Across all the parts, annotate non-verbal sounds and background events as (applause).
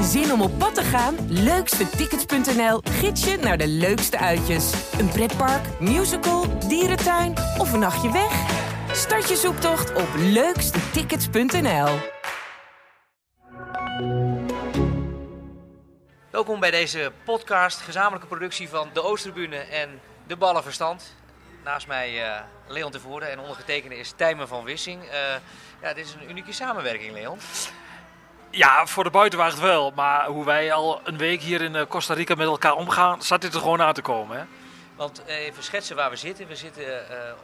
Zin om op pad te gaan? Leukstetickets.nl gids je naar de leukste uitjes. Een pretpark, musical, dierentuin of een nachtje weg? Start je zoektocht op leukstetickets.nl. Welkom bij deze podcast, gezamenlijke productie van de Oosterbune en de Ballenverstand. Naast mij eh, Leon Tevoorde en ondergetekende is Tijmen van Wissing. Uh, ja, dit is een unieke samenwerking, Leon. Ja, voor de buitenwacht wel. Maar hoe wij al een week hier in eh, Costa Rica met elkaar omgaan, zat dit er gewoon aan te komen. Hè? Want even schetsen waar we zitten. We zitten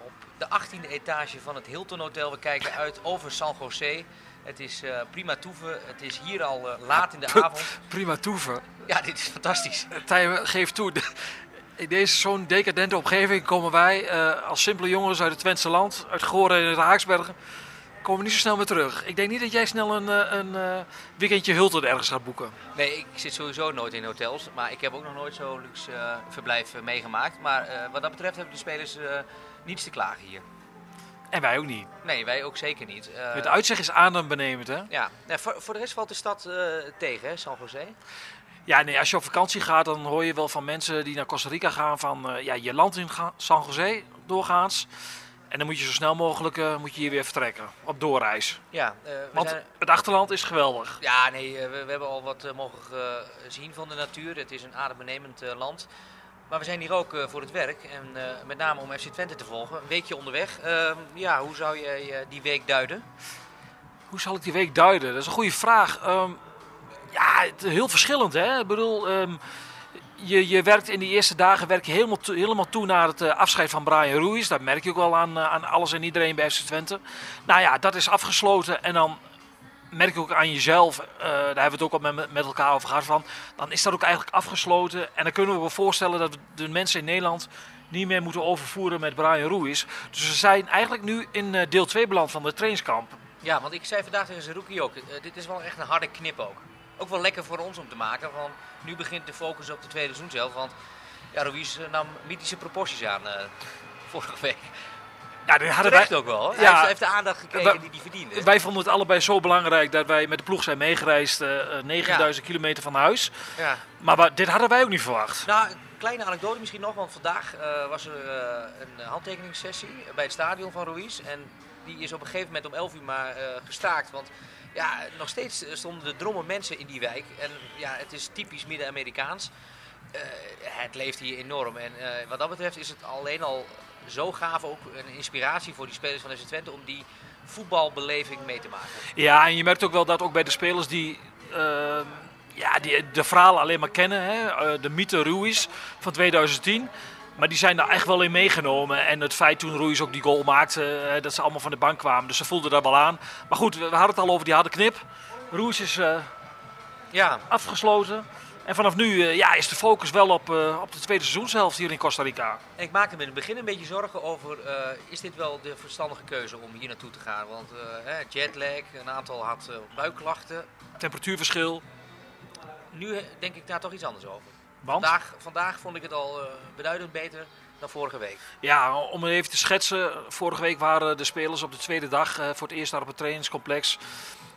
op de 18e etage van het Hilton Hotel. We kijken uit over San José. Het is uh, prima toeven. Het is hier al uh, laat in de (laughs) avond. Prima toeven. Ja, dit is fantastisch. Tijmen, geef toe. In deze zo'n decadente omgeving komen wij als simpele jongens uit het Twentse land, uit Goren en de Haaksbergen, komen niet zo snel meer terug. Ik denk niet dat jij snel een, een weekendje Hulten ergens gaat boeken. Nee, ik zit sowieso nooit in hotels, maar ik heb ook nog nooit zo'n luxe verblijf meegemaakt. Maar wat dat betreft hebben de spelers niets te klagen hier. En wij ook niet. Nee, wij ook zeker niet. Het uitzicht is adembenemend, hè? Ja, voor, voor, de rest valt de stad tegen, hè, San José? Ja, nee, als je op vakantie gaat, dan hoor je wel van mensen die naar Costa Rica gaan van... Ja, je land in San José doorgaans. En dan moet je zo snel mogelijk moet je hier weer vertrekken, op doorreis. Ja, Want zijn... het achterland is geweldig. Ja, nee, we, we hebben al wat mogen zien van de natuur. Het is een adembenemend land. Maar we zijn hier ook voor het werk en met name om FC Twente te volgen. Een weekje onderweg. Uh, ja, hoe zou je die week duiden? Hoe zal ik die week duiden? Dat is een goede vraag. Um, ja, heel verschillend hè. Ik bedoel, um, je, je werkt in die eerste dagen werk je helemaal, to, helemaal toe naar het afscheid van Brian Ruiz. Dat merk je ook wel aan, aan alles en iedereen bij FC Twente. Nou ja, dat is afgesloten en dan merk ik ook aan jezelf, uh, daar hebben we het ook al met, met elkaar over gehad, van, dan is dat ook eigenlijk afgesloten. En dan kunnen we wel voorstellen dat de mensen in Nederland niet meer moeten overvoeren met Brian Ruiz. Dus we zijn eigenlijk nu in deel 2 beland van de trainingskamp. Ja, want ik zei vandaag tegen rookie ook, dit is wel echt een harde knip ook. Ook wel lekker voor ons om te maken, want nu begint de focus op de tweede seizoen zelf. Want ja, Ruiz nam mythische proporties aan vorige week. Ja, dat hadden wij ook wel. Hij heeft, heeft, de aandacht gekregen die hij verdiende. Wij vonden het allebei zo belangrijk dat wij met de ploeg zijn meegereisd, uh, 9000 ja. kilometer van huis. Ja. Maar dit hadden wij ook niet verwacht. Nou, een kleine anekdote misschien nog, want vandaag uh, was er een handtekeningssessie bij het stadion van Ruiz. En die is op een gegeven moment om 11 uur maar gestaakt. Want ja, nog steeds stonden er drommen mensen in die wijk. En ja, het is typisch Midden-Amerikaans. het leeft hier enorm. En wat dat betreft is het alleen al zo gaaf ook een inspiratie voor die spelers van FC Twente om die voetbalbeleving mee te maken. Ja, en je merkt ook wel dat ook bij de spelers die, uh, ja, die de verhalen alleen maar kennen, hè, de mythe Ruiz van 2010. Maar die zijn daar echt wel in meegenomen. En het feit toen Ruiz ook die goal maakte, uh, dat ze allemaal van de bank kwamen. Dus ze voelden daar wel aan. Maar goed, we, hadden het al over die harde knip. Ruiz is ja. afgesloten. En vanaf nu uh, ja, is de focus wel op, uh, op de tweede seizoenshelft hier in Costa Rica. En ik maakte me in het begin een beetje zorgen over, is dit wel de verstandige keuze om hier naartoe te gaan? Want jetlag, een aantal had buikklachten. Temperatuurverschil. Nu denk ik daar toch iets anders over. Want? Vandaag, vandaag vond ik het al beduidend beter dan vorige week. Ja, om even te schetsen. Vorige week waren de spelers op de tweede dag voor het eerst daar op het trainingscomplex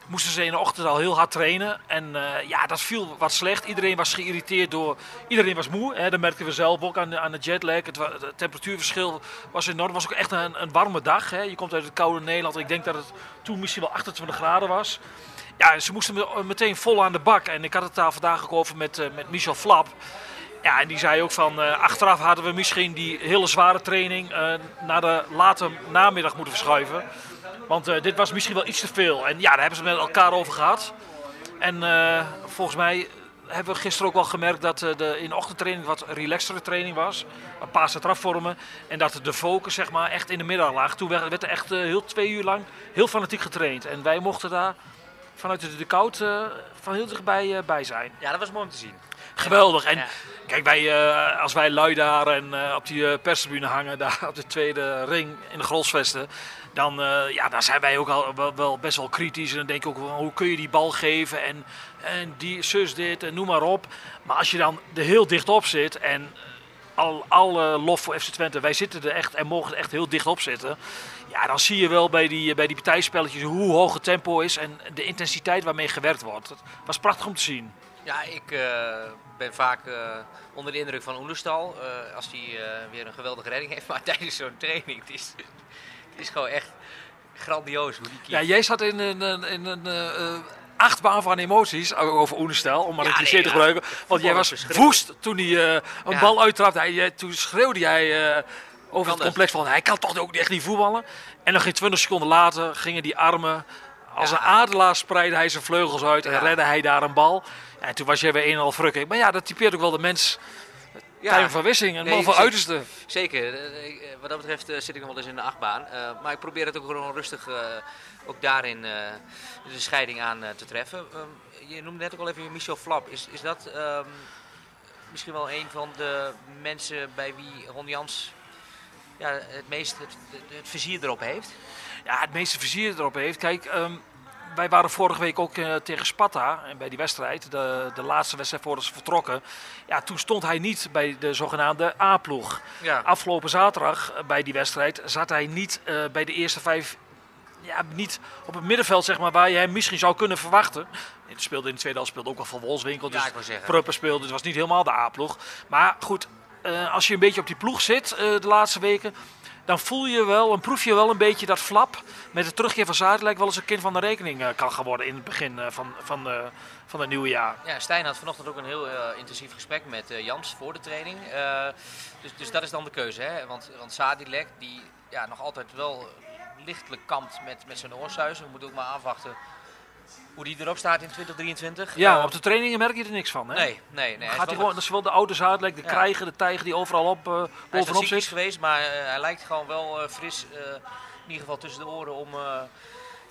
moesten ze in de ochtend al heel hard trainen. En uh, ja, dat viel wat slecht. Iedereen was geïrriteerd door. Iedereen was moe. Hè. Dat merkten we zelf ook aan de, aan de jetlag. Het, het, temperatuurverschil was enorm. Het was ook echt een, een warme dag. Hè. Je komt uit het koude Nederland. Ik denk dat het toen misschien wel 28 graden was. Ja, ze moesten meteen vol aan de bak. En ik had het daar vandaag ook over met, uh, met Michel Flap. Ja, en die zei ook van uh, achteraf hadden we misschien die hele zware training naar de late namiddag moeten verschuiven. Want uh, dit was misschien wel iets te veel. En ja, daar hebben ze met elkaar over gehad. En uh, volgens mij hebben we gisteren ook wel gemerkt dat uh, de in de ochtendtraining wat relaxtere training was. Een paar trafvormen. En dat de focus zeg maar echt in de middag lag. Toen werd er echt heel twee uur lang heel fanatiek getraind. En wij mochten daar vanuit de, de koud van heel dichtbij bij zijn. Ja, dat was mooi om te zien. Geweldig. En ja. kijk, wij, als wij lui daar en op die perstribune hangen, (laughs) daar op de tweede ring in de Grolsvesten dan, ja, dan zijn wij ook al wel, wel, best wel kritisch. En dan denk ik ook, hoe kun je die bal geven en, en die zus dit en noem maar op. Maar als je dan er heel dicht op zit en al, alle lof voor FC Twente, wij zitten er echt en mogen er echt heel dicht op zitten. Ja, dan zie je wel bij die, bij die partijspelletjes hoe hoog het tempo is en de intensiteit waarmee gewerkt wordt. Het was prachtig om te zien. Ja, ik eh, ben vaak eh, onder de indruk van Oenerstal. eh, als hij weer een geweldige redding heeft. (laughs) Maar tijdens zo'n training, het is, het is gewoon echt grandioos hoe die. Ja, jij zat in een, in een achtbaan van emoties over Oenestel, om maar een cliché te gebruiken. Want jij was woest toen hij eh, een bal uittrapte. Hij, eh, toen schreeuwde jij eh, over het complex van hij kan toch ook echt niet voetballen. En dan ging 20 seconden later gingen die armen als een adelaar spreidde hij zijn vleugels uit en redde hij daar een bal. En toen was jij weer een en al frukking. Maar ja, dat typeert ook wel de mens. Ja, Tijmen van Wissing, een man van uiterste. Zeker. Eh, eh, Wat dat betreft eh, zit ik nog wel eens in de achtbaan. Maar ik probeer het ook gewoon rustig ook daarin de scheiding aan te treffen. Ehm, je noemde net ook al even Michel Flap. Is, is dat ehm, misschien wel een van de mensen bij wie Ron Jans ja, het meest het, het, het vizier erop heeft? ja, het meeste vizier erop heeft. Kijk, ehm, wij waren vorige week ook eh, tegen Sparta en bij die wedstrijd, de, de laatste wedstrijd voordat ze vertrokken. Ja, toen stond hij niet bij de zogenaamde A-ploeg. Ja. Afgelopen zaterdag eh, bij die wedstrijd zat hij niet eh, bij de eerste vijf. Ja, niet op het middenveld, zeg maar, waar je hem misschien zou kunnen verwachten. Het speelde in de tweede helft speelde ook wel van Wolfswinkel. Ja, Dus ik wou zeggen. Prupper speelde, dus het was niet helemaal de A-ploeg. Maar goed, als je een beetje op die ploeg zit de laatste weken, dan voel je wel en proef je wel een beetje dat Flap met de terugkeer van Zuidelijk wel eens een kind van de rekening eh, kan gaan worden in het begin eh, van, van, eh, van het nieuwe jaar. Ja, Stijn had vanochtend ook een heel intensief gesprek met Jans voor de training. Dus, dus dat is dan de keuze. Hè? Want, want Sadilek, die ja, nog altijd wel lichtelijk kampt met, met zijn oorsuizen. We moeten ook maar afwachten hoe die erop staat in 2023. Ja, Eh, op de trainingen merk je er niks van. Hè? Nee, nee, nee. Gaat hij gewoon, dat is wel de oude Zuidelijk, de Ja. krijger, de tijger die overal op, Hij is bovenop zit. geweest, maar eh, hij lijkt gewoon wel fris, in ieder geval tussen de oren, om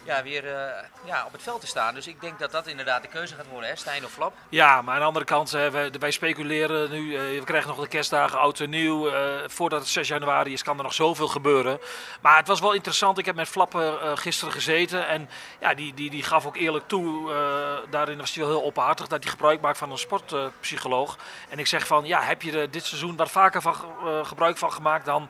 ja, weer eh, ja, op het veld te staan. Dus ik denk dat dat inderdaad de keuze gaat worden, hè? Stijn of Flap. Ja, maar aan de andere kant, hè, wij, wij speculeren nu. eh, we krijgen nog de kerstdagen, oud en nieuw. eh, voordat het 6 januari is, kan er nog zoveel gebeuren. Maar het was wel interessant. Ik heb met eh, gisteren gezeten. En ja, die, die, die gaf ook eerlijk toe. eh, daarin was hij wel heel openhartig dat hij gebruik maakt van een sportpsycholoog. en ik zeg van, ja, heb je er dit seizoen wat vaker van, ge- eh, gebruik van gemaakt dan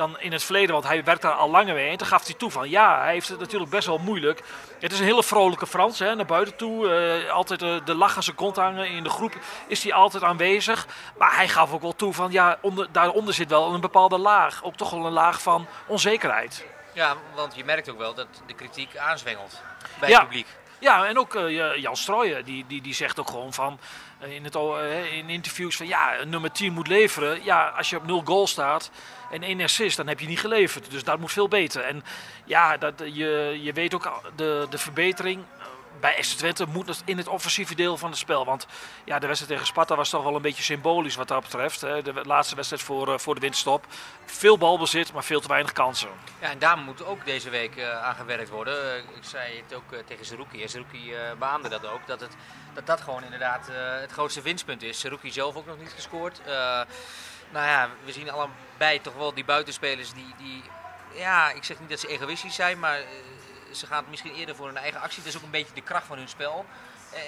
dan in het verleden, want hij werkt daar al langer mee. En toen gaf hij toe van ja, hij heeft het natuurlijk best wel moeilijk. Het is een hele vrolijke Frans, hè, naar buiten toe. eh, altijd eh, de lach aan zijn kont hangen. In de groep is hij altijd aanwezig. Maar hij gaf ook wel toe van ja, onder, daaronder zit wel een bepaalde laag. Ook toch wel een laag van onzekerheid. Ja, want je merkt ook wel dat de kritiek aanzwengelt bij Ja. het publiek. Ja, en ook eh, Jan Strooijen, die, die, die zegt ook gewoon van in, het, eh, in interviews van ja, nummer 10 moet leveren. Ja, als je op 0 goal staat en één assist, dan heb je niet geleverd. Dus dat moet veel beter. En ja, dat, eh, je, je weet ook de, de verbetering eh, bij FC Twente moet het in het offensieve deel van het spel. Want ja, de wedstrijd tegen Sparta was toch wel een beetje symbolisch wat dat betreft. Hè. De laatste wedstrijd voor, eh, voor de winststop. Veel balbezit, maar veel te weinig kansen. Ja, en daar moet ook deze week eh, aan gewerkt worden. Eh, ik zei het ook tegen Zerouki. En Zerouki beaamde dat ook. Dat, het, dat dat gewoon inderdaad het grootste winstpunt is. Zerouki zelf ook nog niet gescoord. Nou ja, we zien allebei toch wel die buitenspelers die, die... Ja, ik zeg niet dat ze egoïstisch zijn, maar ze gaan misschien eerder voor hun eigen actie. Dat is ook een beetje de kracht van hun spel.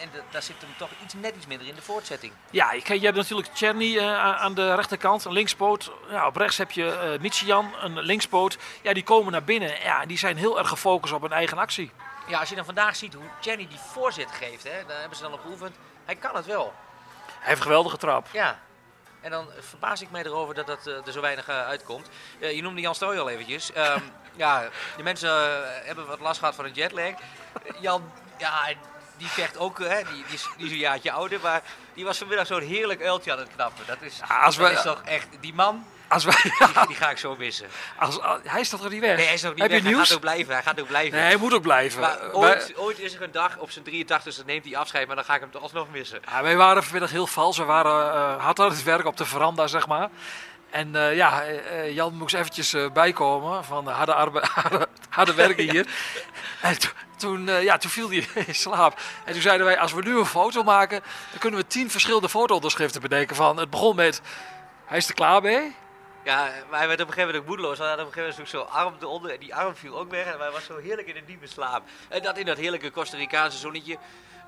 En da- daar zit hem toch iets, net iets minder in de voortzetting. Ja, je, je hebt natuurlijk Czerny eh, aan- de rechterkant, een linkspoot. Ja, op rechts heb je eh Michian, een linkspoot. Ja, die komen naar binnen. Ja, die zijn heel erg gefocust op hun eigen actie. Ja, als je dan vandaag ziet hoe Jenny die voorzet geeft, hè, daar hebben ze dan op geoefend. Hij kan het wel. Hij heeft een geweldige trap. Ja. En dan verbaas ik mij erover dat dat eh, er zo weinig eh, uitkomt. Eh, je noemde Jan Stooij al eventjes. Ehm, (laughs) ja, de mensen hebben wat last gehad van een jetlag. Jan, ja, die vecht ook, hè, die, die, is, die is een jaartje ouder, maar die was vanmiddag zo'n heerlijk uiltje aan het knappen. Dat is, Ja, als dat is toch echt, die man, Als wij, die, die ga ik zo missen. als, als- hij is toch nog niet weg? Nee, hij is nog niet heb weg, je hij nieuws? gaat ook blijven, hij gaat ook blijven. Nee, hij moet ook blijven. Maar Eh, ooit, is er een dag op zijn 83 dan neemt hij afscheid, maar dan ga ik hem toch alsnog missen. ja, wij waren vanmiddag heel vals. We waren eh, hard aan het werk op de veranda, zeg maar. En eh, ja, Jan moest eventjes bijkomen van de harde, (laughs) harde, harde werken (laughs) hier. en to- toen, ja, toen viel hij (laughs) in slaap. En toen zeiden wij, als we nu een foto maken, dan kunnen we tien verschillende foto-onderschriften bedenken. Van, het begon met, hij is er klaar mee. Ja, maar hij werd op een gegeven moment ook moedeloos. Hij had op een gegeven moment zo'n arm eronder en die arm viel ook weg. En hij was zo heerlijk in een diepe slaap. En dat in dat heerlijke Costa Ricaanse zonnetje.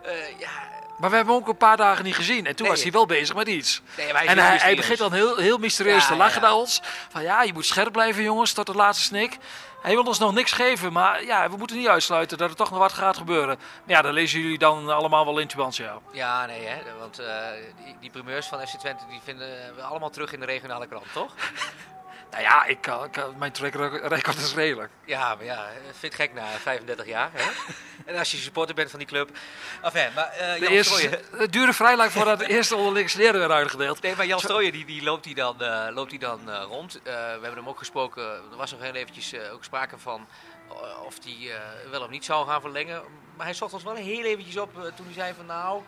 Eh, ja, Maar we hebben hem ook een paar dagen niet gezien. En toen Nee. was hij wel bezig met iets. nee, hij En hij, begint dan heel, heel mysterieus Ja, te lachen ja. naar ons. Van ja, je moet scherp blijven jongens, tot de laatste snik. Hij wil ons nog niks geven, maar ja, we moeten niet uitsluiten dat er toch nog wat gaat gebeuren. Maar ja, dan lezen jullie dan allemaal wel in Tubantia. Ja, nee, hè, want eh, die, die primeurs van FC Twente die vinden we allemaal terug in de regionale krant, toch? (laughs) Nou ja, ik, mijn track record is redelijk. Ja, maar ja, vind ik gek na 35 jaar. Hè? (laughs) en als je supporter bent van die club. Enfin, maar eh Jan eerste, Strooijen... het duurde vrij lang voordat de eerste onderlinks leren werd uitgedeeld. Nee, maar Jan Strooijen die, die loopt hij dan, eh, loopt hij dan eh, rond. Eh, we hebben hem ook gesproken, er was nog heel eventjes eh, ook sprake van eh, of hij eh, wel of niet zou gaan verlengen. Maar hij zocht ons wel heel eventjes op eh, toen hij zei van nou,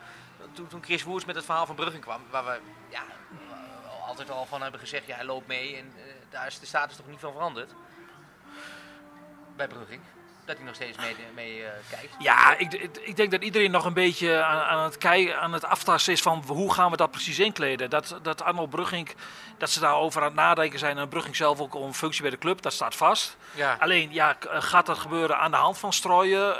toen, toen Chris Woers met het verhaal van Brugging kwam, waar we ja, eh, altijd al van hebben gezegd, ja hij loopt mee en eh, daar is de status toch niet van veranderd. Bij Brugging. Dat hij nog steeds mee, mee eh, kijkt. Ja, ik, ik- denk dat iedereen nog een beetje aan, aan het kijken, aan het aftasten is van hoe gaan we dat precies inkleden. Dat, dat Arnold Brugging, dat ze daarover aan het nadenken zijn en Brugging zelf ook om functie bij de club, dat staat vast. Ja. Alleen, ja, eh, gaat dat gebeuren aan de hand van Strooien?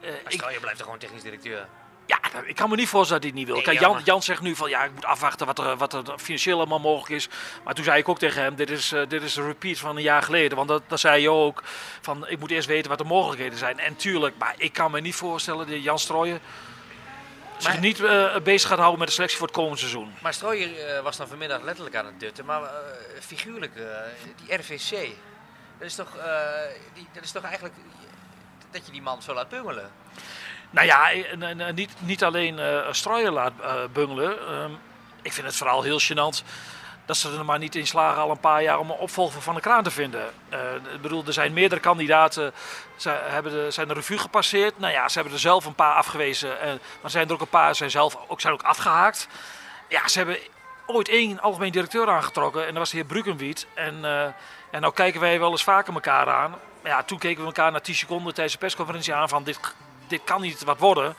Ik, Strooijen blijft er gewoon technisch directeur. Ja, ik kan me niet voorstellen dat hij het niet wil. Kijk, Jan, Jan zegt nu van ja, ik moet afwachten wat er, wat er financieel allemaal mogelijk is. Maar toen zei ik ook tegen hem, dit is, eh, dit is een repeat van een jaar geleden. Want dat, dat zei je ook, van ik moet eerst weten wat de mogelijkheden zijn. En tuurlijk, maar ik kan me niet voorstellen dat Jan Strooien zich Maar- niet eh, bezig gaat houden met de selectie voor het komende seizoen. Maar Strooijer eh, was dan vanmiddag letterlijk aan het dutten, maar figuurlijk, die RVC, dat is, toch, die, dat is toch eigenlijk dat je die man zo laat bungelen? Nou ja, en niet, niet alleen eh Strooien laat eh, bungelen. Ehm, ik vind het vooral heel gênant dat ze er maar niet in slagen al een paar jaar om een opvolger van de kraan te vinden. Eh, ik bedoel, er zijn meerdere kandidaten, ze hebben de, zijn de revue gepasseerd. Nou ja, ze hebben er zelf een paar afgewezen, en, maar zijn er ook een paar zijn zelf ook, zijn ook afgehaakt. Ja, ze hebben ooit één algemeen directeur aangetrokken en dat was de heer Brukenwiet. En, eh, en nou kijken wij wel eens vaker elkaar aan. Ja, toen keken we elkaar na 10 seconden tijdens de persconferentie aan van dit, dit kan niet wat worden.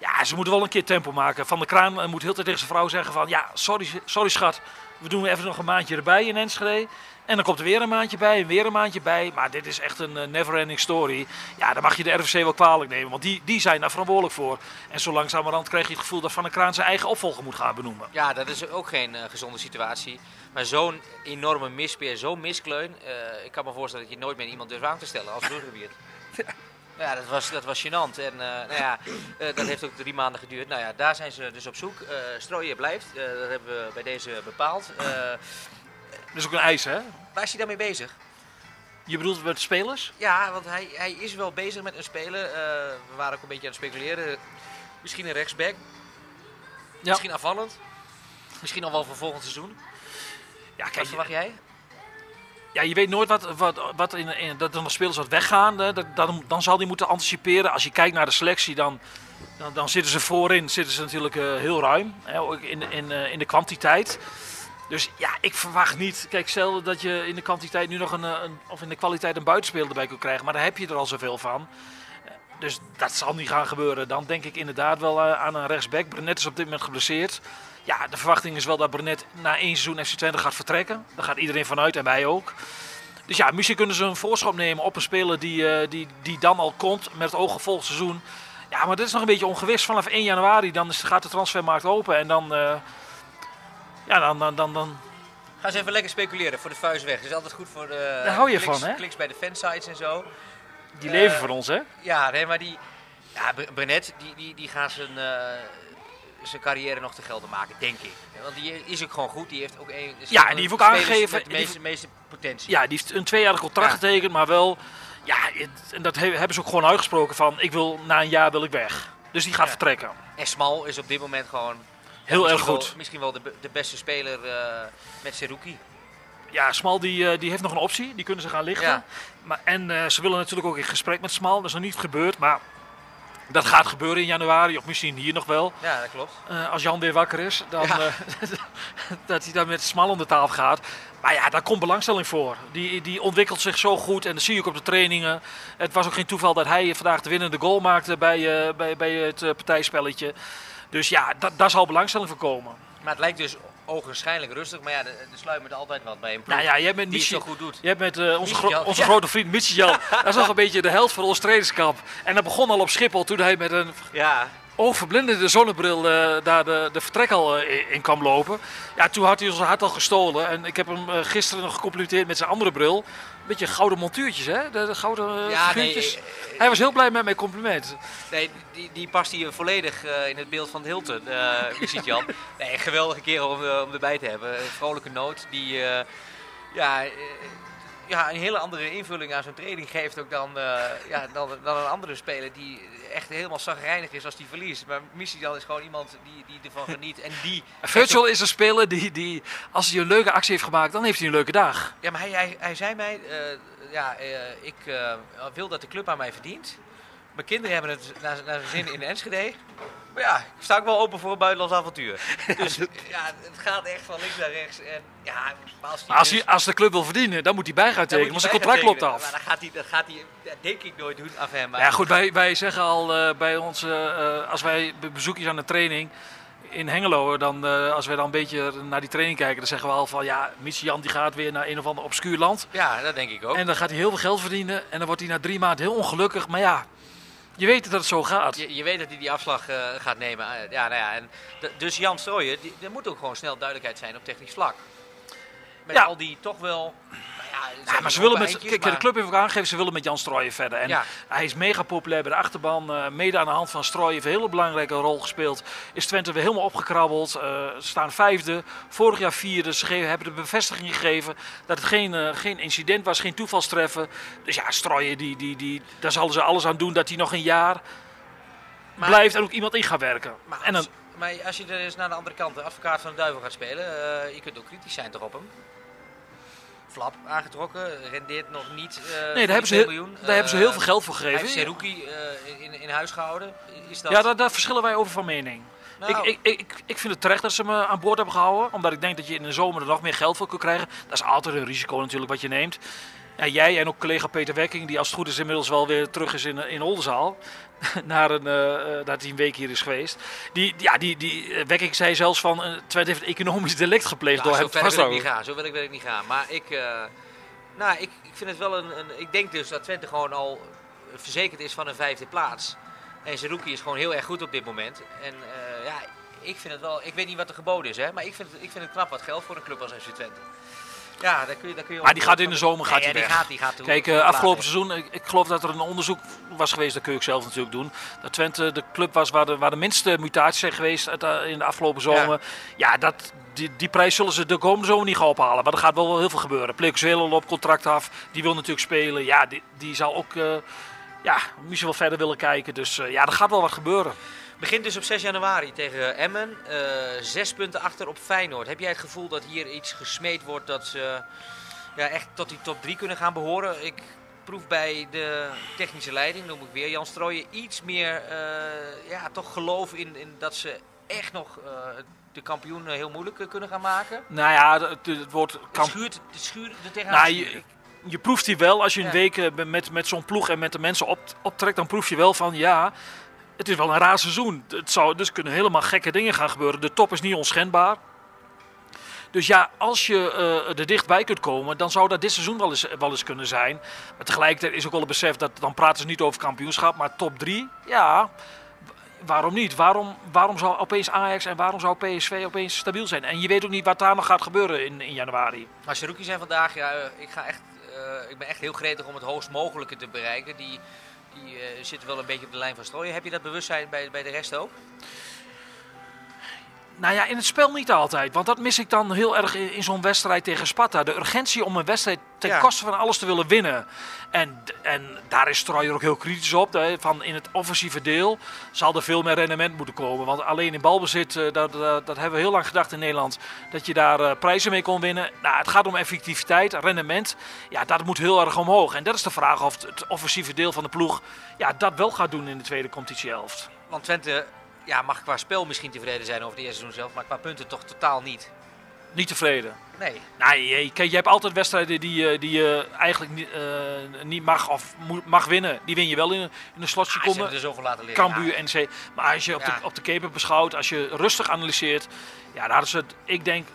Ja, ze moeten wel een keer tempo maken. Van de Kraan eh, moet heel de tijd tegen zijn vrouw zeggen van... Ja, sorry, sorry schat, we doen even nog een maandje erbij in Enschede. En dan komt er weer een maandje bij en weer een maandje bij. Maar dit is echt een eh, never-ending story. Ja, dan mag je de RVC wel kwalijk nemen, want die, die zijn daar verantwoordelijk voor. En zo langzamerhand krijg je het gevoel dat Van der Kraan zijn eigen opvolger moet gaan benoemen. Ja, dat is ook geen eh, gezonde situatie. Maar zo'n enorme mispeer, zo'n miskleun, eh, ik kan me voorstellen dat je nooit meer iemand durft aan te stellen als (laughs) Bruggebier. Ja, dat was, dat was gênant. En eh, nou ja, eh, dat heeft ook drie maanden geduurd. Nou ja, daar zijn ze dus op zoek. Eh Strooijen blijft, dat hebben we bij deze bepaald. Dat is ook een eis, hè? waar is hij daarmee bezig? Je bedoelt met spelers? Ja, want hij, hij is wel bezig met een speler. We waren ook een beetje aan het speculeren. Misschien een rechtsback. Ja. Misschien afvallend. Misschien al wel voor volgend seizoen. Ja, Wat kijk, verwacht jij? Ja, je weet nooit wat, wat, wat in, in, dat er nog spelers wat weggaan. Dat, dan, dan zal die moeten anticiperen. Als je kijkt naar de selectie, dan, dan, dan zitten ze voorin zitten ze natuurlijk eh, heel ruim. Hè, ook in, in, eh, in de kwantiteit. Dus ja, ik verwacht niet. Kijk, stel dat je in de kwantiteit nu nog een, eh, een of in de kwaliteit een buitenspeler erbij kunt krijgen. Maar daar heb je er al zoveel van. Dus dat zal niet gaan gebeuren. Dan denk ik inderdaad wel aan een rechtsback. Brenet is op dit moment geblesseerd. Ja, de verwachting is wel dat Brenet na één seizoen FC Twente gaat vertrekken. Daar gaat iedereen vanuit en wij ook. Dus ja, misschien kunnen ze een voorschop nemen op een speler die, eh, die, die dan al komt met het oog op volgend seizoen. Ja, maar dit is nog een beetje ongewis. Vanaf 1 januari dan is, gaat de transfermarkt open en dan... eh, ja, dan, dan, dan, dan... Ga eens even lekker speculeren voor de vuist weg. Dat is altijd goed voor de Daar hou je kliks, van, hè? kliks bij de fansites en zo. Die Eh, leven voor ons, hè? Ja, nee, maar die... Ja, Bre- Brenet, die, die, die gaat zijn, eh, zijn carrière nog te gelden maken, denk ik. Want die is ook gewoon goed. Die heeft ook een, Ja, en die heeft ook de aangegeven- de die meeste, meeste potentie. Ja, die heeft een tweejarig contract Ja. getekend, maar wel... Ja, het- en dat he- hebben ze ook gewoon uitgesproken van... Ik wil, na een jaar wil ik weg. Dus die gaat Ja. vertrekken. En Smal is op dit moment gewoon... Heel erg goed. Wel, misschien wel de, de beste speler eh, met Seruki. Ja, Smal die, eh, die heeft nog een optie. Die kunnen ze gaan lichten. Ja. Maar, en eh, ze willen natuurlijk ook in gesprek met Smal. Dat is nog niet gebeurd, maar... Dat gaat gebeuren in januari, of misschien hier nog wel. Ja, dat klopt. Eh, als Jan weer wakker is, dan, Ja. eh, (laughs) dat hij dan met Smal om de tafel gaat. Maar ja, daar komt belangstelling voor. Die, die ontwikkelt zich zo goed en dat zie je ook op de trainingen. Het was ook geen toeval dat hij vandaag de winnende goal maakte bij, eh, bij, bij het partijspelletje. Dus ja, da- daar zal belangstelling voor komen. Maar het lijkt dus ogenschijnlijk rustig. Maar ja, er er sluimert altijd wat bij een ploeg Nou ja, jij bent die niet het zo goed doet. Je hebt met eh, onze, gro- onze ja. grote vriend Michel, dat is (laughs) nog een beetje de held van ons trainingskamp. En dat begon al op Schiphol toen hij met een Ja, overblindende zonnebril uh, daar de, de vertrek al in kwam lopen. Ja, toen had hij ons hart al gestolen. En ik heb hem gisteren nog gecomplimenteerd met zijn andere bril. Een beetje gouden montuurtjes, hè? De, de gouden ja, nee, hij was heel blij met mijn compliment. Nee, die, die past hier volledig in het beeld van Hilton, uh, Jan. (laughs) nee, geweldige kerel om, om erbij te hebben. Een vrolijke noot die... ja, ja, een hele andere invulling aan zo'n training geeft ook dan, uh, ja, dan, dan een andere speler die echt helemaal zagrijnig is als die verliest. Maar Michiel is gewoon iemand die, die ervan geniet. En die Virtual is een speler die, die, als hij een leuke actie heeft gemaakt, dan heeft hij een leuke dag. Ja, maar hij, hij, hij zei mij, uh, ja, uh, ik wil dat de club aan mij verdient. Mijn kinderen hebben het naar, naar zijn zin in Enschede. Maar ja, ik sta ook wel open voor een buitenlands avontuur. (laughs) Dus ja, het gaat echt van links naar rechts. En, ja, als, als, hij, als de club wil verdienen, dan moet hij bij gaan tekenen. Want zijn contract loopt af. Maar dan gaat hij, dat gaat hij denk ik nooit doen af hem. ja, goed, wij, wij zeggen al uh, bij onze, uh, als wij bezoekjes aan de training in Hengelo, dan, uh, als wij dan een beetje naar die training kijken, dan zeggen we al van ja, Missie Jan die gaat weer naar een of ander obscuur land. Ja, dat denk ik ook. En dan gaat hij heel veel geld verdienen en dan wordt hij na drie maanden heel ongelukkig. Maar ja, je weet dat het zo gaat. Je, je weet dat hij die afslag uh, gaat nemen. Uh, ja, nou ja, en dus Jan Strooijen, er moet ook gewoon snel duidelijkheid zijn op technisch vlak. Met ja. al die toch wel ja, maar ze willen met, kijk, de club heeft ook aangegeven, ze willen met Jan Strooijen verder. En hij is mega populair bij de achterban. Uh, mede aan de hand van Strooijen heeft een hele belangrijke rol gespeeld. Is Twente weer helemaal opgekrabbeld. Uh, ze staan vijfde, vorig jaar vierde. Ze hebben de bevestiging gegeven dat het geen, uh, geen incident was, geen toevalstreffen. Dus ja, Strooijen, die, die, die, daar zullen ze alles aan doen dat hij nog een jaar maar, blijft en ook iemand in gaat werken. Maar als, en dan, maar als je er eens naar de andere kant, de advocaat van de duivel gaat spelen, je kunt ook kritisch zijn toch op hem? Flap aangetrokken. Rendeert nog niet uh, nee, daar hebben, ze, miljoen. daar hebben ze heel veel geld voor gegeven. Hij heeft Seruki uh, in, in huis gehouden. Is dat... Ja, daar, daar verschillen wij over van mening. Nou. Ik, ik, ik, ik vind het terecht dat ze me aan boord hebben gehouden. Omdat ik denk dat je in de zomer er nog meer geld voor kunt krijgen. Dat is altijd een risico natuurlijk wat je neemt. Ja, jij en ook collega Peter Wekking, die als het goed is inmiddels wel weer terug is in, in Oldenzaal. (laughs) naar een, uh, dat hij een week hier is geweest. Die, ja, die, die uh, Wekking zei zelfs van, uh, Twente heeft economisch (laughs) delict gepleegd door hem te vasthouden. Wil ik niet gaan, zo wil ik, wil ik niet gaan. Maar ik, nou, ik, ik vind het wel een, een, Ik denk dus dat Twente gewoon al verzekerd is van een vijfde plaats. En Zerouki is gewoon heel erg goed op dit moment. En ja, ik vind het wel... Ik weet niet wat er geboden is, hè. Maar ik vind, ik vind het knap wat geld voor een club als FC Twente. Ja, daar kun je, daar kun je maar die gaat in de zomer gaat nee, die, die gaat, die gaat Kijk, uh, afgelopen seizoen, ik, ik, geloof dat er een onderzoek was geweest, dat kun ik zelf natuurlijk doen. Dat Twente de club was waar de, waar de minste mutaties zijn geweest eh, in de afgelopen zomer. Ja, dat, die, die prijs zullen ze de komende zomer niet gaan ophalen. Maar er gaat wel heel veel gebeuren. Plekus loopt contract af, die wil natuurlijk spelen. Ja, die, die zal ook uh, ja, misschien wel verder willen kijken. Dus uh, ja, er gaat wel wat gebeuren. Begint dus op 6 januari tegen Emmen. Uh, zes punten achter op Feyenoord. Heb jij het gevoel dat hier iets gesmeed wordt dat ze ja, echt tot die top 3 kunnen gaan behoren? Ik proef bij de technische leiding, noem ik weer Jan Strooijen, iets meer uh, ja, toch geloof in, in dat ze echt nog uh, de kampioen heel moeilijk kunnen gaan maken. Nou ja, het, het wordt... Het schuurt, het schuurt er tegenaan. Nou, je, je proeft die wel, als je een ja. week met, met zo'n ploeg en met de mensen op, optrekt, dan proef je wel van ja, het is wel een raar seizoen. Het zou, dus kunnen helemaal gekke dingen gaan gebeuren. De top is niet onschendbaar. Dus ja, als je uh, er dichtbij kunt komen, dan zou dat dit seizoen wel eens, wel eens kunnen zijn. Maar tegelijkertijd is ook wel het besef dat dan praten ze niet over kampioenschap, maar top 3, ja, waarom niet? Waarom, waarom zou opeens Ajax en waarom zou PSV opeens stabiel zijn? En je weet ook niet wat daar nog gaat gebeuren in, in januari. Maar Saruki zijn vandaag, ja, ik, ga echt, uh, ik ben echt heel gretig om het hoogst mogelijke te bereiken. Die die uh, zitten wel een beetje op de lijn van strooien. Heb je dat bewustzijn bij, bij de rest ook? Nou ja, in het spel niet altijd. Want dat mis ik dan heel erg in, zo'n wedstrijd tegen Sparta. De urgentie om een wedstrijd ten koste van alles te willen winnen. En, en daar is Strooijer ook heel kritisch op. Hè, van in het offensieve deel zal er veel meer rendement moeten komen. Want alleen in balbezit, uh, dat, dat, dat, hebben we heel lang gedacht in Nederland, dat je daar uh, prijzen mee kon winnen. Nou, het gaat om effectiviteit, rendement. Ja, dat moet heel erg omhoog. En dat is de vraag of het offensieve deel van de ploeg ja, dat wel gaat doen in de tweede competitiehelft. Want Twente ja, mag qua spel misschien tevreden zijn over de eerste seizoen zelf, maar qua punten toch totaal niet. Niet tevreden? Nee. Nee, kijk, je hebt altijd wedstrijden die, eh, die je eigenlijk niet, uh, niet mag of mag winnen. Die win je wel in, in een slotseconde. Ah, er zoveel laten liggen. Cambuur, ja. NC. Maar als je op, de, op de keeper beschouwt, als je rustig analyseert, ja, daar is het, ik denk,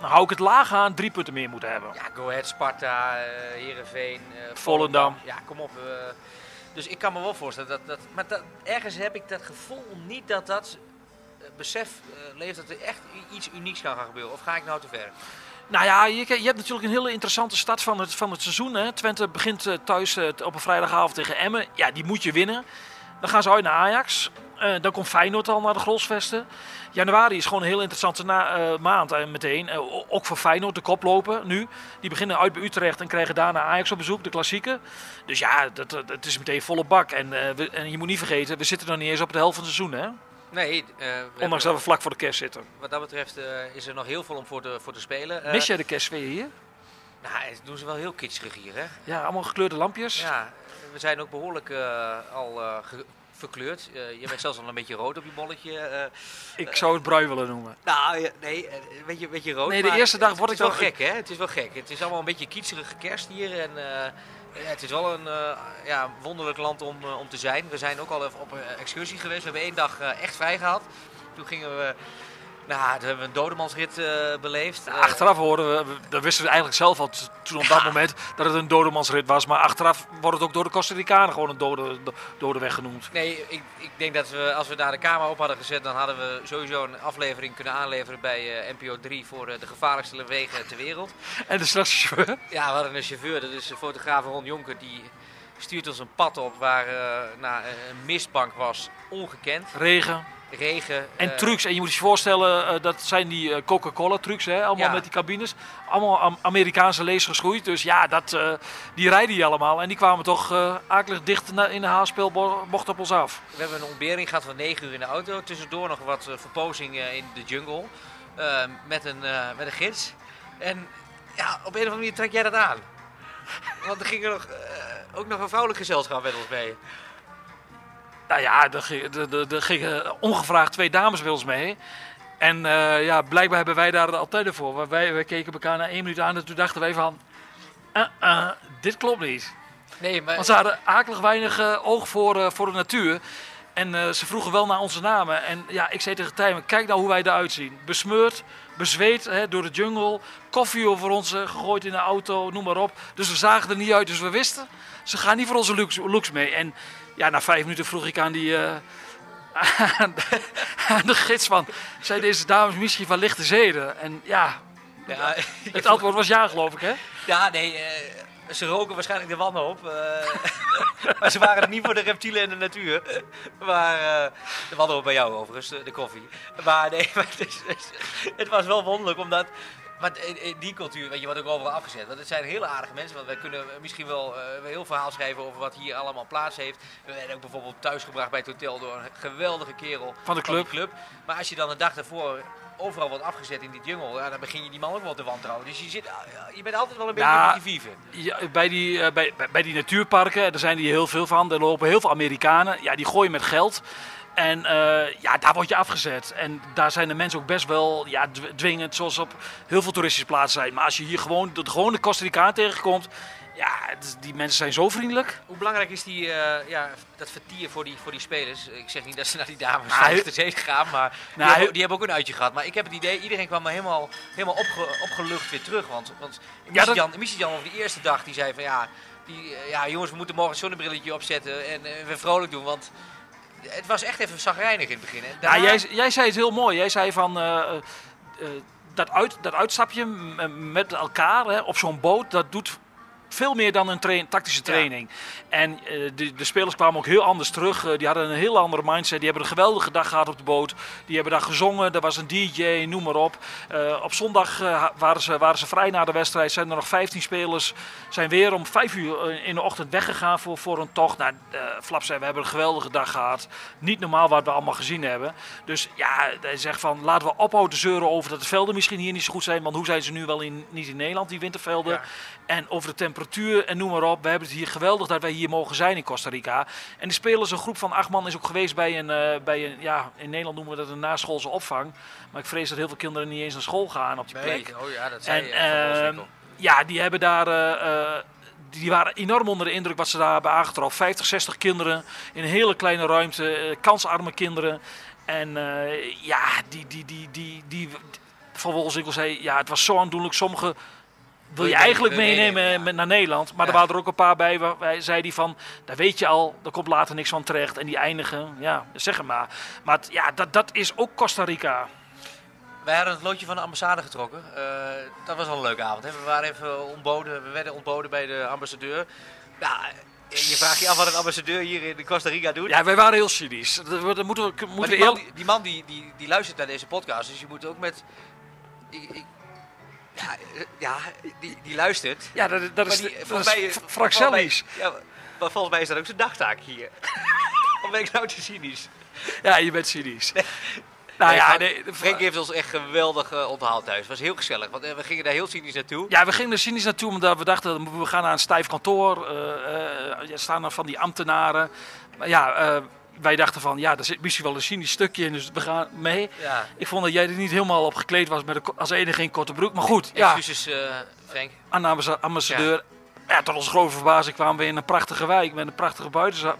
hou ik het laag aan, drie punten meer moeten hebben. Ja, Go Ahead, Sparta, uh, Heerenveen, Volendam. Ja, kom op Dus ik kan me wel voorstellen dat dat. Maar dat, ergens heb ik dat gevoel niet dat dat eh, besef eh, leeft dat er echt iets unieks kan gaan gebeuren. Of ga ik nou te ver? Nou ja, je, je hebt natuurlijk een hele interessante start van het, van het seizoen. Hè. Twente begint eh, thuis op een vrijdagavond tegen Emmen. Ja, die moet je winnen. Dan gaan ze uit naar Ajax. Eh, dan komt Feyenoord al naar de Grolsvesten. Januari is gewoon een heel interessante na- eh, maand eh, meteen. Ook voor Feyenoord, de koploper nu. Die beginnen uit bij Utrecht en krijgen daarna Ajax op bezoek, de klassieke. Dus ja, dat, dat, het is meteen volle bak. En, we- en je moet niet vergeten, we zitten nog niet eens op de helft van het seizoen. Hè? Nee, Ondanks dat we vlak voor de kerst zitten. wat dat betreft is er nog heel veel om voor te, voor te spelen. Mis jij de kerstsfeer hier? Nou, dat doen ze wel heel kitschig hier, hè? Ja, allemaal gekleurde lampjes. Ja, we zijn ook behoorlijk eh, al ge- verkleurd. Eh, je bent zelfs al een beetje rood op je bolletje. eh. Ik zou het brui willen noemen. nou, nee, eh, een beetje, beetje rood. Nee, de eerste dag word het ik is wel gek, hè? Het is wel gek. Het is allemaal een beetje kietserige kerst hier. En eh, ja, het is wel een eh, ja, wonderlijk land om, eh, om te zijn. We zijn ook al even op een excursie geweest. We hebben één dag eh, echt vrij gehad. Toen gingen we... Nou, toen hebben we een dodemansrit eh, beleefd. Eh, Achteraf horen we, dat wisten we eigenlijk zelf al toen op dat moment dat het een dodemansrit was. Maar achteraf wordt het ook door de Costa Ricanen gewoon een dode, do- dode weg genoemd. Nee, ik, ik denk dat we, als we daar de camera op hadden gezet, dan hadden we sowieso een aflevering kunnen aanleveren bij eh, NPO 3 voor eh, de gevaarlijkste wegen ter wereld. En de straks chauffeur. Ja, we hadden een chauffeur, dat is de fotograaf Ron Jonker, die stuurt ons een pad op waar eh, nou, een mistbank was, ongekend. Regen Regen. en eh, trucs. En je moet je voorstellen, eh, dat zijn die eh, Coca-Cola trucs, hè? allemaal Ja. met die cabines. Allemaal Am- Amerikaanse lees geschoeid. Dus ja, dat, eh, die rijden die allemaal. En die kwamen toch eh akelig dicht in de haarspeelbocht op ons af. We hebben een ontbering gehad van 9 uur in de auto. Tussendoor nog wat eh, verpozing eh, in de jungle. eh, met, een, eh, met een gids. En ja, op een of andere manier trek jij dat aan. Want er ging er nog, eh, ook nog een vrouwelijk gezelschap met ons mee. Nou ja, er, ging- gingen ongevraagd twee dames bij ons mee. En eh, ja, blijkbaar hebben wij daar altijd voor. Wij, wij keken elkaar na één minuut aan en toen dachten wij van... "Uh, uh, dit klopt niet. Nee, maar Want ze hadden akelig weinig eh, oog voor, eh, voor de natuur. En eh, ze vroegen wel naar onze namen. En ja, ik zei tegen Tijmen, kijk nou hoe wij eruit zien. Besmeurd, bezweet hè, door de jungle. Koffie over ons eh, gegooid in de auto, noem maar op. Dus we zagen er niet uit, dus we wisten. Ze gaan niet voor onze looks, looks mee. En ja, na vijf minuten vroeg ik aan die... eh, (laughs) aan, de, aan de gids van, zijn deze dames misschien van lichte zeden? En ja, ja, het antwoord was ja, geloof ik, hè? ja, nee, eh, ze roken waarschijnlijk de wanhoop. eh (laughs) maar ze waren er niet voor de reptielen en de natuur. Maar eh, de wanhoop bij jou overigens, de, koffie. Maar nee, (laughs) het, is- het was wel wonderlijk omdat... Maar in, in die cultuur, weet je, wordt ook overal afgezet. Want het zijn hele aardige mensen. Want wij kunnen misschien wel eh, een heel verhaal schrijven over wat hier allemaal plaats heeft. We werden ook bijvoorbeeld thuisgebracht bij het hotel door een geweldige kerel Van de club. club. Maar als je dan een dag daarvoor overal wordt afgezet in die jungle, ja, dan begin je die man ook wel te wantrouwen. Dus je, zit, je bent altijd wel een beetje met die vieven. Ja, bij, die, eh, bij, bij- bij die natuurparken, daar zijn die heel veel van. Er lopen heel veel Amerikanen. Ja, die gooien met geld. En eh, ja, daar word je afgezet. En daar zijn de mensen ook best wel ja, dw- dwingend, zoals op heel veel toeristische plaatsen zijn. Maar als je hier gewoon de gewone Costa Ricaan tegenkomt, ja, die mensen zijn zo vriendelijk. Hoe belangrijk is die, eh, ja, dat vertier voor die, voor die spelers? Ik zeg niet dat ze naar die dames Nou, van de zee gaan, maar die, Nou, hebben, die hebben ook een uitje gehad. Maar ik heb het idee, iedereen kwam maar helemaal, helemaal opge, opgelucht weer terug. Want, want Ja, dat- Jan, Jan over die eerste dag, die zei van ja, die, eh, ja jongens, we moeten morgen een zonnebrilletje opzetten en eh, weer vrolijk doen. Want het was echt even zagrijnig in het begin. Ja, jij, jij zei het heel mooi. Jij zei van eh, eh, eh, dat, uit, dat uitstapje met elkaar hè, op zo'n boot, dat doet veel meer dan een train- tactische Ja. training. En eh, de, de spelers kwamen ook heel anders terug. Eh, die hadden een heel andere mindset. Die hebben een geweldige dag gehad op de boot. Die hebben daar gezongen. Er was een DJ, noem maar op. Eh, op zondag waren, ze, waren ze vrij na de wedstrijd. Zijn er nog 15 spelers. Zijn weer om 5 uur in de ochtend weggegaan voor, voor een tocht. Nou, Flap zei, we hebben een geweldige dag gehad. Niet normaal wat we allemaal gezien hebben. Dus ja, hij zegt van laten we ophouden zeuren over dat de velden misschien hier niet zo goed zijn. Want hoe zijn ze nu wel in, niet in Nederland, die wintervelden? Ja. En over de temperatuur en noem maar op. We hebben het hier geweldig dat wij hier mogen zijn in Costa Rica. En de spelers, een groep van acht man, is ook geweest bij een, eh, bij een ja, in Nederland noemen we dat een naschoolse opvang. Maar ik vrees dat heel veel kinderen niet eens naar school gaan op die Nee, plek. oh ja, dat En ehm, ja, die hebben daar. eh, eh, die waren enorm onder de indruk wat ze daar hebben aangetroffen. 50, 60 kinderen in een hele kleine ruimte, kansarme kinderen. En ja, die, die, die, die, die, Van Wolfswinkel zei, ja, het was zo aandoenlijk. Sommige wil je eigenlijk meenemen ja. met, naar Nederland. Maar Ja. er waren er ook een paar bij waar wij zei die van, daar weet je al, er komt later niks van terecht. En die eindigen, ja, zeg maar. Maar het- ja, dat, dat is ook Costa Rica. Wij hadden het loodje van de ambassade getrokken. Eh, dat was al een leuke avond. Hè? We waren even ontboden, we werden ontboden bij de ambassadeur. Ja, je vraagt je af wat een ambassadeur hier in Costa Rica doet. Ja, wij waren heel cynisch. Dat, moeten we, moeten die man die, die, die luistert naar deze podcast, dus je moet ook met... Ik, ik- ja, eh, ja die, die luistert. Ja, dat, dat is, Maar die- dat volgens is mij- Frank Sellies. Ja, maar volgens mij is dat ook zijn dagtaak hier. (laughs) of ben ik nou te cynisch? Ja, je bent cynisch. (laughs) Nou Nee, ja, nee, Frank heeft ons echt geweldig eh, onthaald thuis. Het was heel gezellig, want eh, we gingen daar heel cynisch naartoe. Ja, we gingen er cynisch naartoe omdat we dachten, we gaan naar een stijf kantoor. eh eh, er staan er van die ambtenaren. Maar ja, eh, wij dachten van, ja, daar zit misschien wel een cynisch stukje in, dus we gaan mee. Ja, Ik vond dat jij er niet helemaal op gekleed was met een, als enige in korte broek. Maar goed, ja, excuses eh, Frank. aan de ambassa- ambassadeur. Ja. tot onze grote verbazing kwamen we in een prachtige wijk met een prachtige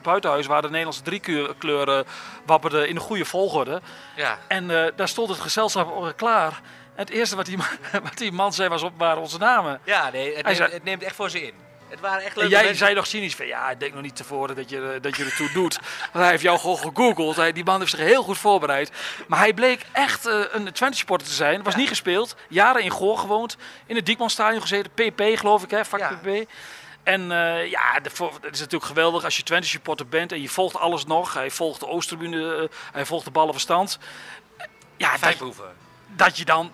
buitenhuis waar de Nederlandse drie kleur- kleuren wapperden in een goede volgorde. Ja, En eh, daar stond het gezelschap klaar. En het eerste wat die, man- (laughs) wat die man zei was op, waren onze namen. ja nee, het, Hij neemt, zei- het neemt echt voor ze in. Het waren echt En leuke jij mensen. zei nog cynisch van, ja, ik denk nog niet tevoren dat je, dat je ertoe doet. (laughs) Want hij heeft jou gewoon gegoogeld. Hij, die man heeft zich heel goed voorbereid. Maar hij bleek echt eh, een Twente supporter te zijn. Was niet gespeeld. Jaren in Goor gewoond. In het Diekmanstadion gezeten. PP geloof ik, hè, vak Ja. PP. En eh, ja, het is natuurlijk geweldig als je Twente supporter bent en je volgt alles nog. Hij volgt de Oosttribune, eh, hij volgt de ballenverstand. Ja, dat, dat je dan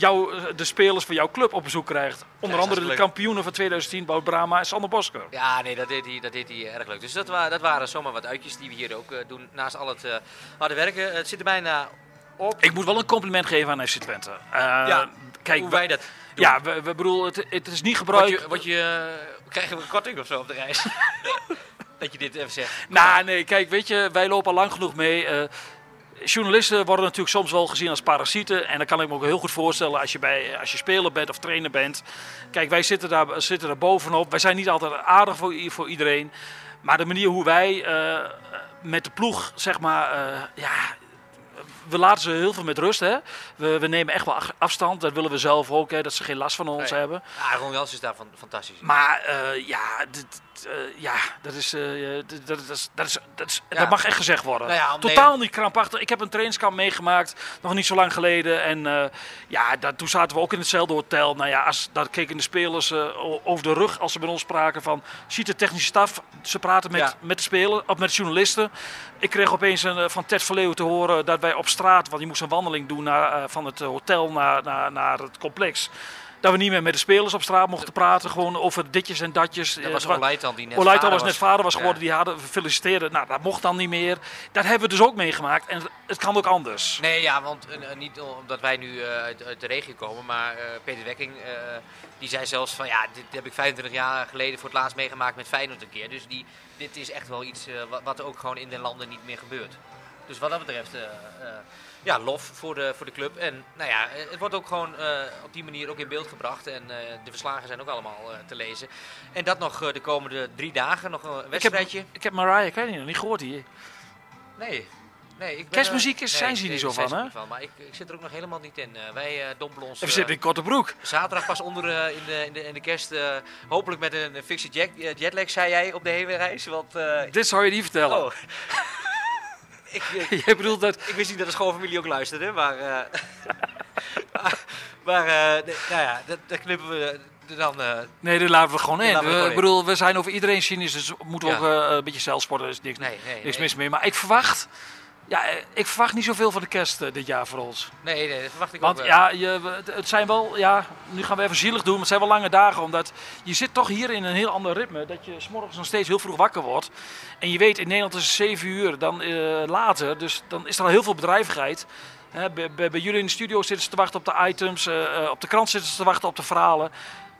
jou, eh, de spelers van jouw club op bezoek krijgt. Onder andere de kampioenen van 2010, Wout Brama en Sander Bosker. Ja, nee, dat deed hij, dat deed hij erg leuk. Dus dat, wa dat waren zomaar wat uitjes die we hier ook eh, doen. Naast al het eh, harde werken. Het zit er bijna op. Ik moet wel een compliment geven aan FC Twente. Ja, kijk, hoe wij dat doen. ja, we, we bedoel, het, het is niet Word gebruik. je, word je, krijgen we een korting of zo op de reis? (laughs) dat je dit even zegt. Nou, nee, kijk, weet je, wij lopen al lang genoeg mee. Journalisten worden natuurlijk soms wel gezien als parasieten. En dan kan ik me ook heel goed voorstellen als je, bij, als je speler bent of trainer bent. Kijk, wij zitten daar, zitten daar bovenop. Wij zijn niet altijd aardig voor, voor iedereen. Maar de manier hoe wij eh, met de ploeg, zeg maar, eh, ja, we laten ze heel veel met rust. Hè? We, we nemen echt wel afstand. Dat willen we zelf ook, hè, dat ze geen last van ons Nee. hebben. Ja, Ron Jans is daar van, fantastisch. Maar eh, ja, dit, eh, ja, dat, is, eh, dat, is, dat, is, dat, is, Ja. dat mag echt gezegd worden. Nou ja, Totaal niet krampachtig. Ik heb een trainingskamp meegemaakt, nog niet zo lang geleden. En eh, ja, dat, toen zaten we ook in hetzelfde hotel. Nou ja, als, daar keken de spelers over de rug als ze met ons spraken van... Ziet de technische staf, ze praten met, Ja. met de spelers, of met de journalisten. Ik kreeg opeens een, van Ted Verleeuw te horen dat wij op straat... want je moest een wandeling doen naar, van het hotel naar, naar, naar het complex... Dat we niet meer met de spelers op straat mochten praten, gewoon over ditjes en datjes. Dat Eh, was wa- Oleitan die net Oleitan vader was net vader was Ja. geworden, die hadden feliciteren. Nou, dat mocht dan niet meer. Dat hebben we dus ook meegemaakt en het kan ook anders. Nee, ja, want eh, eh, niet omdat wij nu eh, uit, uit de regio komen, maar eh, Peter Wekking, eh, die zei zelfs van ja, dit heb ik 25 jaar geleden voor het laatst meegemaakt met Feyenoord een keer. Dus die, dit is echt wel iets eh, wat, wat ook gewoon in de landen niet meer gebeurt. Dus wat dat betreft, eh, eh, ja, lof voor de, voor de club. En nou ja, eh, het wordt ook gewoon eh, op die manier ook in beeld gebracht. En eh, de verslagen zijn ook allemaal te lezen. En dat nog de komende drie dagen, nog een wedstrijdje. Ik heb Mariah Carey nog niet gehoord hier. Nee. Nee, ik ben, Kerstmuziek is- zijn ze hier nee, niet zo van, hè? maar ik, ik zit er ook nog helemaal niet in. Wij dompelen ons We zitten in korte broek. zaterdag pas onder in, de, in, de, in de kerst. hopelijk met een fikse jet, eh, jetlag, zei jij op de heenreis. Want Dit zou je niet vertellen. oh. Ik, ik, (laughs) Jij bedoelt dat... ik wist niet dat de schoonfamilie ook luisterde, maar... eh, (laughs) maar, maar eh, nee, nou ja, dat, dat knippen we dan... eh, Nee, dit laten we gewoon in. we ik bedoel, we zijn over iedereen cynisch, dus moeten we Ja. ook eh, een beetje zelfsporten. Er is niks, nee, nee, niks mis mee. Maar ik verwacht... Ja, eh, ik verwacht niet zoveel van de kerst eh, dit jaar voor ons. Nee, nee, dat verwacht ik Want ook. eh. ja, je, het- het zijn wel, ja, nu gaan we even zielig doen, maar het zijn wel lange dagen. Omdat je zit toch hier in een heel ander ritme. Dat je s'morgens nog steeds heel vroeg wakker wordt. En je weet, in Nederland is het 7 uur, dan eh, later. Dus dan is er al heel veel bedrijvigheid. Hè, bij, bij, bij jullie in de studio zitten ze te wachten op de items. op de krant zitten ze te wachten op de verhalen.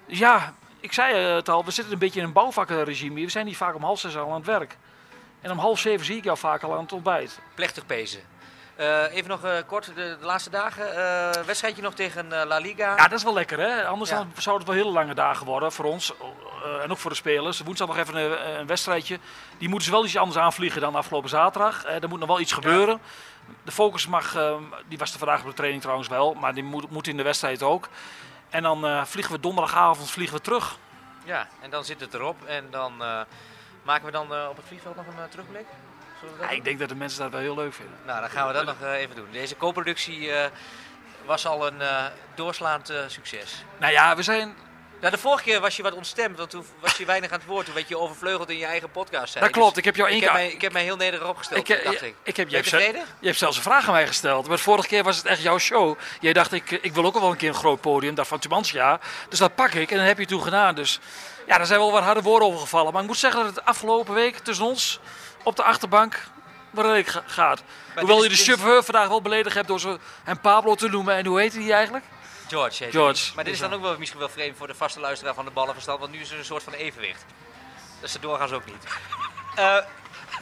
Dus ja, ik zei het al, we zitten een beetje in een bouwvakkenregime. We zijn niet vaak om half zes al aan het werk. En om half zeven zie ik jou vaak al aan het ontbijt. plechtig pezen. Eh, even nog eh, kort, de, de laatste dagen. eh, wedstrijdje nog tegen La Liga. Ja, dat is wel lekker hè. Anders Ja. dan zouden het wel hele lange dagen worden voor ons en ook voor de spelers. Woensdag nog even een, een wedstrijdje. Die moeten ze wel iets anders aanvliegen dan afgelopen zaterdag. Er moet nog wel iets gebeuren. De focus mag, eh, die was er vandaag op de training trouwens wel, maar die moet, moet in de wedstrijd ook. En dan vliegen we donderdagavond vliegen we terug. Ja, en dan zit het erop. En dan maken we dan eh, op het vliegveld nog een eh, terugblik. Ja, ik denk dat de mensen dat wel heel leuk vinden. Nou, dan gaan we dat nog eh, even doen. Deze co-productie was al een doorslaand succes. Nou ja, we zijn... Nou, de vorige keer was je wat ontstemd, want toen was je weinig aan het woord. Toen werd je overvleugeld in je eigen podcast. zei. Dat klopt, Dus ik heb jou één heb keer... mij, ik heb mij heel nederig opgesteld, Ik, eh, dacht ik, ik. heb, je, hebt je hebt zelfs een vraag aan mij gesteld. Maar de vorige keer was het echt jouw show. Jij dacht, ik, ik wil ook wel een keer een groot podium. Dat van Tubantia. Dus dat pak ik en dat heb je toen gedaan. Dus ja, daar zijn wel wat harde woorden over gevallen. Maar ik moet zeggen dat het afgelopen week tussen ons op de achterbank wel redelijk ga- gaat. Hoewel je de chauffeur vandaag wel beledigd hebt door ze hem Pablo te noemen. En hoe heet hij eigenlijk? George. heet George. Maar dit is dan ook wel misschien wel vreemd voor de vaste luisteraar van de ballenverstand, want nu is er een soort van evenwicht. Dat is er doorgaans ook niet. (laughs) Eh,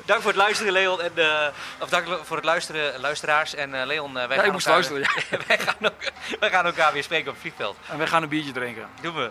dank voor het luisteren, Leon. En, eh, of dank voor het luisteren, luisteraars. En eh, Leon, eh, wij, Ja, gaan elkaar, luisteren. Ja. (laughs) wij, gaan ook, wij gaan elkaar weer spreken op het vliegveld. En wij gaan een biertje drinken. Doen we.